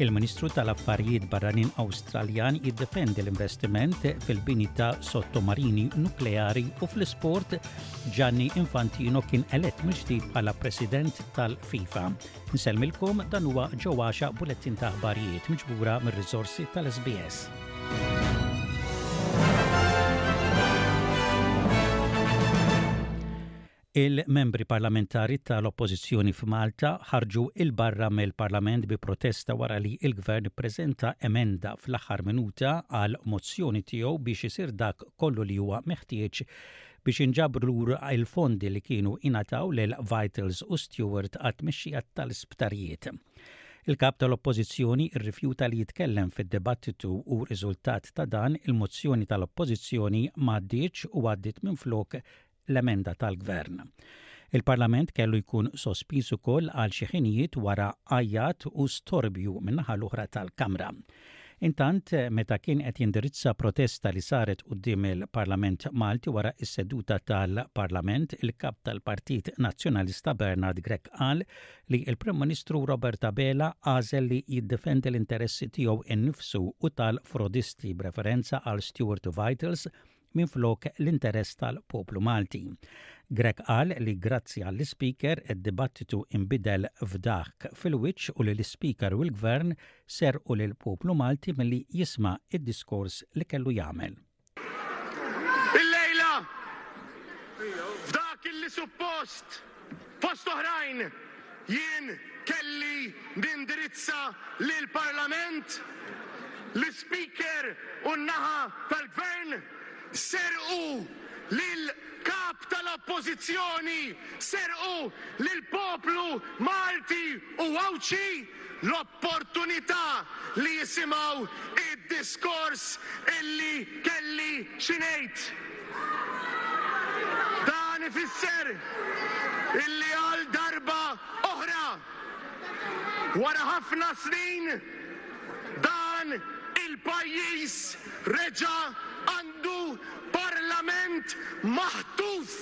Il-Ministru tal-Affarijiet Barranin Awstraljan jiddefendi l-investiment fil-bini ta' sottomarini nukleari u fl-isport Gianni Infantino kien elett mill-ġdid bħala President tal-FIFA. Nsellmilkom dan huwa ġewwaxa bulettin ta' aħbarijiet miġbura mir-riżorsi tal-SBS. Il-membri parlamentari ta' l-Oppożizzjoni f'Malta ħarġu 'l barra mill-Parlament bi protesta wara li l-Gvern ippreżenta emenda fl-aħħar minuta għal mozzjoni tiegħu biex isir dak kollu li huwa meħtieġ biex jinġabru lura l-fondi li kienu ingħataw lil Vitals u Steward għat-tmexxija tal-isptarijiet. Il-Kap tal-Oppożizzjoni rrifjuta li jitkellem fid-dibattitu u riżultat ta' dan il-mozzjoni tal-Oppożizzjoni m'għaddietx u għaddiet minflok l-emenda tal-Gvern. Il-Parlament kellu jkun sospiż ukoll għal xi ħinijiet wara għajjat u storbju min-naħa l-oħra tal-Kamra. Intant, meta kien qed jindirizza protesta li saret quddiem il-Parlament Malti wara s-seduta tal-Parlament, il-Kap tal-Partit Nazzjonalista Bernard Grech qal li l-Prim Ministru Robert Abela għażel li jiddefendi l-interessi tiegħu nnifsu u tal-frodisti b'referenza għal Stuart Vitals minflok l-interess tal-poplu Malti. Grech qal li grazzi għall-Ispeaker id-dibattitu inbidel f'daħk fil-wiċċ u li l-Ispeaker u l-Gvern serqu lill-poplu Malti milli jisma' id-diskors li kellu jagħmel. Illejla, f'dak li suppost Fost oħrajn, jien kelli nindirizza lill-Parlament, l-Ispeaker u n-naħa tal-Gvern, serqu lill-Kap tal-Oppożizzjoni, serqu lill-poplu Malti u Għawdxi. l-opportunità li jisimgħu d-diskors li kelli xi ngħid. Dan ifisser li għal darba oħra wara ħafna snin dan il-pajjiż, reġa' għandu Parlament maħtuf!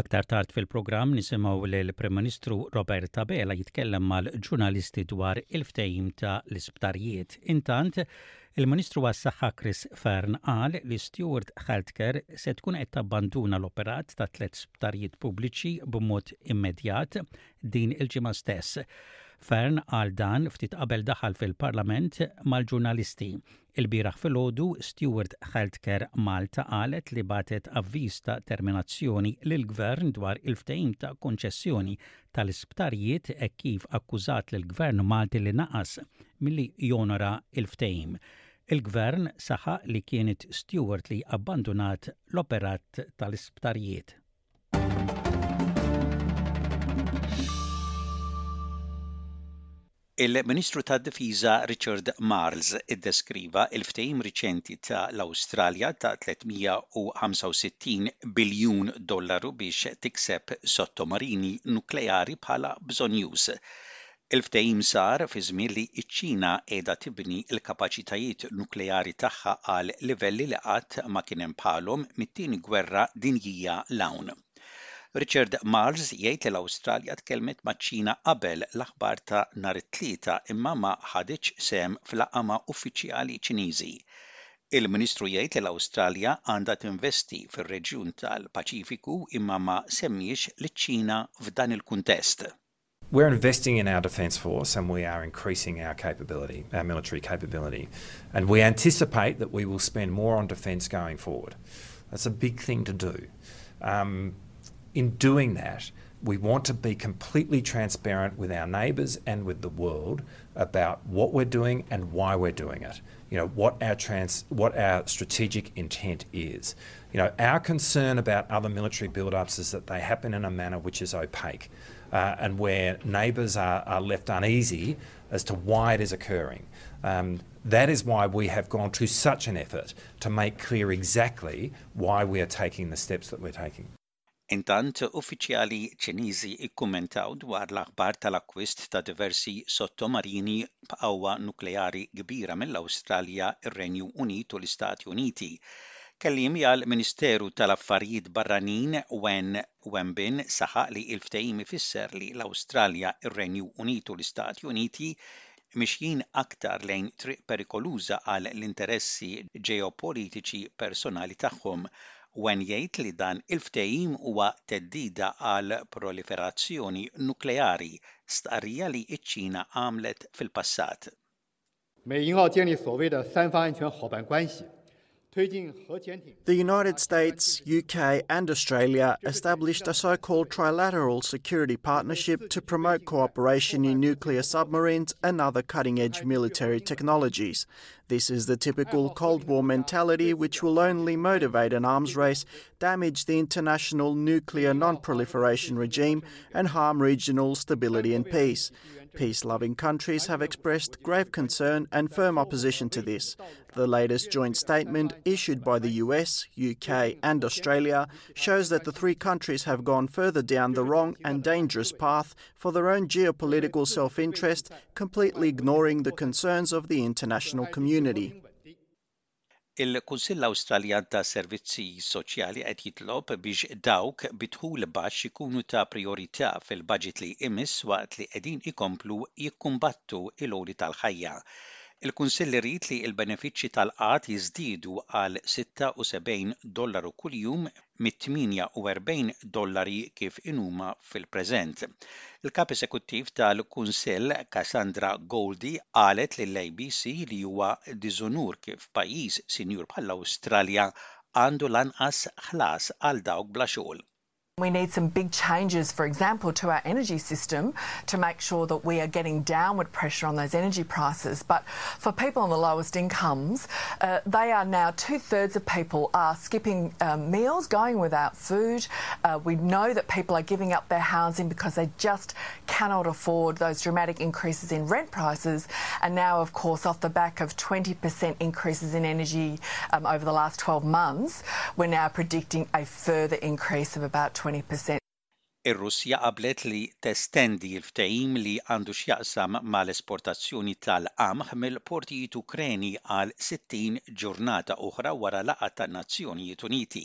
Aktar tard fil-programm nisimgħu lil Prim Ministru Robert Abela jitkellem mal-ġurnalisti dwar il-ftehim ta' l-isptarijiet. Intant, Il-Ministru għas-Saħħa Chris Fern qal li Stewart Healthcare se tkun qed tabbanduna l-operat ta' tliet sptarijiet pubbliċi b'mod immedjat din il-ġimgħa stess. Fearne qal dan ftit qabel daħal fil-Parlament mal-ġurnalisti. Il-bieraħ filgħodu, Steward Healthcare Malta qalet li bagħtet avviż ta' terminazzjoni lill-Gvern dwar il-ftehim ta' konċessjoni tal-isptarijiet hekk kif akkużat lill-Gvern Malti li naqas milli jonora l-ftehim. Il-Gvern saħaq li kienet Steward li abbandunat l-operat tal-isptarijiet. Il-Ministru tad-Difiża Richard Marles iddeskriva l-ftehim riċenti ta' l-Awstralja ta' 365 biljun dollaru biex tikseb sottomarini nukleari bħala bżonnjuż. Il-ftehim sar fi żmien li ċ-Ċina qiegħda tibni l-kapaċitajiet nukleari tagħha għal livelli li qatt ma kien hemm bħalhom mit-Tieni Gwerra Dinjija 'l hawn. Richard Marles jgħid li l-Awstralja tkellmet maċ-Ċina qabel l-aħbar ta' nhar it-Tlieta imma ma ħaditx sehem f'laqgħa ma' uffiċjali Ċiniżi. Il-Ministru jgħid li l-Awstralja għandha tinvesti fir-reġjun tal-Paċifiku imma ma semmiex liċ-Ċina f'dan il-kuntest. We're investing in our Defence Force and we are increasing our capability, our military capability. And we anticipate that we will spend more on defence going forward. That's a big thing to do. Um, in doing that, we want to be completely transparent with our neighbours and with the world about what we're doing and why we're doing it. You know what our trans, what our strategic intent is. You know our concern about other military build-ups is that they happen in a manner which is opaque, and where neighbours are are left uneasy as to why it is occurring. Um, that is why we have gone to such an effort to make clear exactly why we are taking the steps that we're taking. Intant, uffiċjali Ċiniżi ikkummentaw dwar l-aħbar tal-akkwist ta' diversi sottomarini b'qawwa nukleari kbira mill-Awstralja, ir-Renju Unit u l-Istati Uniti. Kelliem għall-Ministeru tal-Affarijiet Barranin Wen Wambin saħaq li l-ftehim ifisser li l-Awstralja, ir-Renju Unit u l-Istati Uniti mixjin aktar lejn triq perikoluża għal l-interessi ġeopolitiċi personali tagħhom. Wen jgħid li dan il-ftehim huwa theddida għal proliferazzjoni nukleari, stqarrija li ċ-Ċina għamlet fil-passat. 美英澳建立所谓的三方安全伙伴关系。 The United States, UK, and Australia established a so called trilateral security partnership to promote cooperation in nuclear submarines and other cutting edge military technologies. This is the typical Cold War mentality which will only motivate an arms race, damage the international nuclear non proliferation regime, and harm regional stability and peace. Peace loving countries have expressed grave concern and firm opposition to this. The latest joint statement issued by the US, UK, and Australia shows that the three countries have gone further down the wrong and dangerous path for their own geopolitical self interest, completely ignoring the concerns of the international community. Il-Kunsill Awstraljan ta' Servizzi Soċjali qed jitlob biex dawk bi dħul baxx ikunu ta' prijorità fil-baġit li jmiss waqt li qegħdin ikomplu jikkumbattu l-għoli tal-ħajja. Il-Kunsill irid li l-benefiċċji tal-qgħad jiżdiedu għal 76 dollaru kuljum mit-48 dollari kif inhuma fil-preżent. Il-Kap Eżekuttiv tal-Kunsill, Cassandra Goldie qalet lill-ABC li huwa diżunur kif pajjiż sinjur bħall-Awstralja għandu l-anqas ħlas għal dawk bla xogħol. We need some big changes for example to our energy system to make sure that we are getting downward pressure on those energy prices but for people on the lowest incomes they are now two thirds of people are skipping um, meals, going without food. Uh, we know that people are giving up their housing because they just cannot afford those dramatic increases in rent prices. And now, of course, off the back of 20% increases in energy um, over the last 12 months, We're now predicting a further increase of about 20%. ir-Russja qablet li testendi l-ftehim li għandu x'jaqsam mal-esportazzjoni tal-qamħ mill-portijiet Ukreni għal 60 ġurnata oħra wara laqgħa tan-Nazzjonijiet Uniti.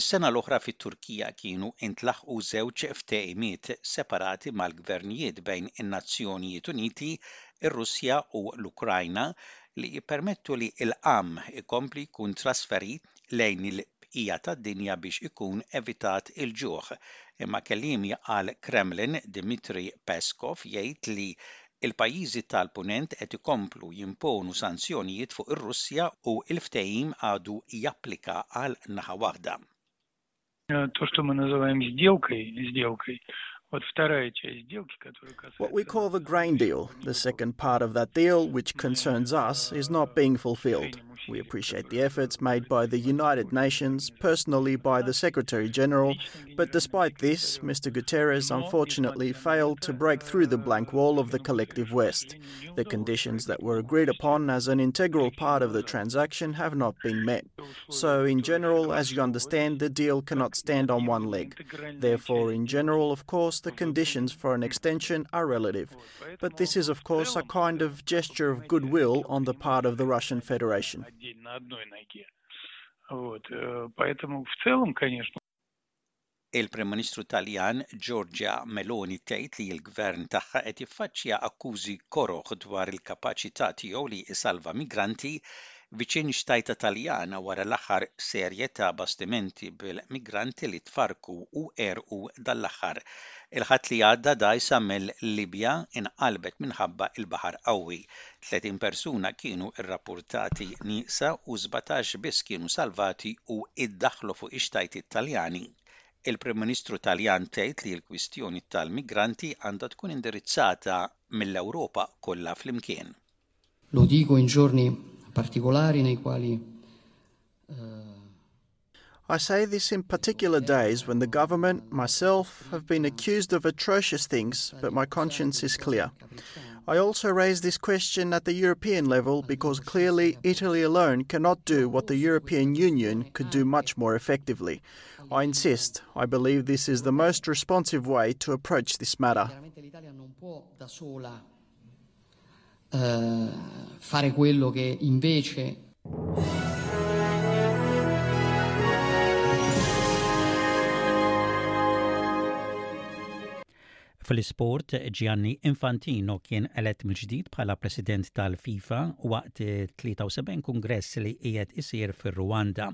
Is-sena l-oħra fit-Turkija kienu intlaħqu żewġ ftehimiet separati mal-gvernijiet bejn in-Nazzjonijiet Uniti, ir-Russja u l-Ukrajna li jippermettu li l-qamħ ikompli jkun trasferit lejn il-bqija tad-dinja biex ikun evitat il-ġuħ, imma kelliem għall-Kremlin, Dmitry Peskov, jgħid li l-pajjiżi tal-Punent qed ikomplu jimponu sanzjonijiet fuq ir-Russja u l-ftehim għadu japplika għal naħa waħda. Tostu ma мы называем сделкой, What we call the grain deal, the second part of that deal, which concerns us, is not being fulfilled. We appreciate the efforts made by the United Nations, personally by the Secretary General, but despite this, Mr. Guterres unfortunately failed to break through the blank э, wall of the collective West. The conditions that were agreed upon as an integral part of the transaction have not been met. So, in general, as you understand, the deal cannot stand on one leg. Therefore, in general, of course, the conditions for an extension are relative. But this is, of course, a kind of gesture of goodwill on the part of the Russian Federation. il-prim ministru taljan giorgia meloni tgħid li l-gvern tagħha qed jiffaċċja akkużi koroh dwar il-kapaċità tiegħu li jsalva migranti viċin xtajta taljana wara l-aħħar serje ta' bastimenti bil-migranti li tfarrku u għerqu dan l-aħħar il-ħadd li għadda dgħajsa mill-libja nqalbet minħabba l-baħar qawwi 30 persuna kienu rrappurtati nieqsa u 17 biss kienu salvati u iddaħħlu fuq ix-xtajtiet Taljani. Il-Prim Ministru Taljan tgħid li l-kwistjoni tal-migranti għandha tkun indirizzata mill-Ewropa kollha flimkien. Lo dico in giorni particolari nei quali I say this in particular days when the government, myself, have been accused of atrocious things, but my conscience is clear. I also raise this question at the European level because clearly Italy alone cannot do what the European Union could do much more effectively. I insist, I believe this is the most responsive way to approach this matter. Uh, fare quello che invece Fl-isport, Gianni Infantino kien elett mill-ġdid bħala president tal-FIFA waqt 73 kongress li qiegħed isir fir-Rwanda.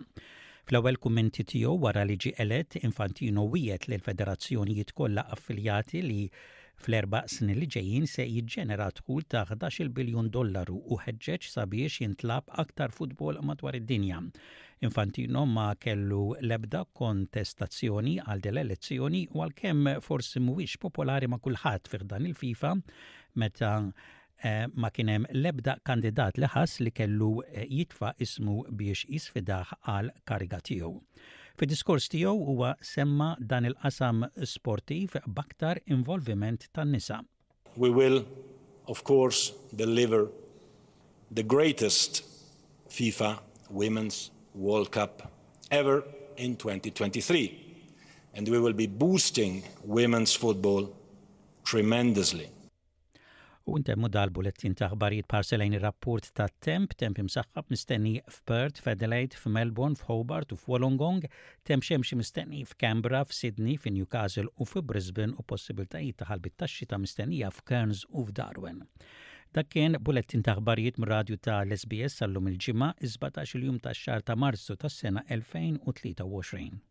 Fl-ewwel kummenti tiegħu wara li ġie elett Infantino wiegħed li l-federazzjonijiet kollha affiljati li Fl-erba' snin li ġejjin se jiġġenera dħul ta' ħdax-il biljun dollaru u ħeġġeġ sabiex jintlagħab aktar futbol madwar id-dinja. Infantino ma kellu l-ebda kontestazzjoni għal din l-elezzjoni u għalkemm forsi mhuwiex popolari ma' kulħadd fi ħdan il-FIFA meta ma kien hemm l-ebda kandidat li ħass li kellu jitfa' ismu biex jisfidah għal kariga tiegħu. Fid-diskors tiegħu huwa semma dan il-qasam sportiv b'aktar involviment tan-nisa. We will of course deliver the greatest FIFA Women's World Cup ever in 2023 and we will be boosting women's football tremendously. U ntemmu dal-bulettin ta' ħbarijiet parsi lejn ir-rapport ta' temp, temp imsaħħab mistenni f'Perth, f'Adelaide, f'Melbourne, f'Hobart u f'Wolongong, temp xemxi mistenni f'Canberra, f'Sydney, fi Newcastle u fi Brisbane u possibiltajiet ta' ħalbiet tax-xita mistennija f'Cairns u f'Darwin. Dak kien bulettin ta' ħbarijiet mir-radju ta' l-SBS għallum il-ġimgħa, is-17 il-jum tax-xahar ta' Marzu tas-sena 2023.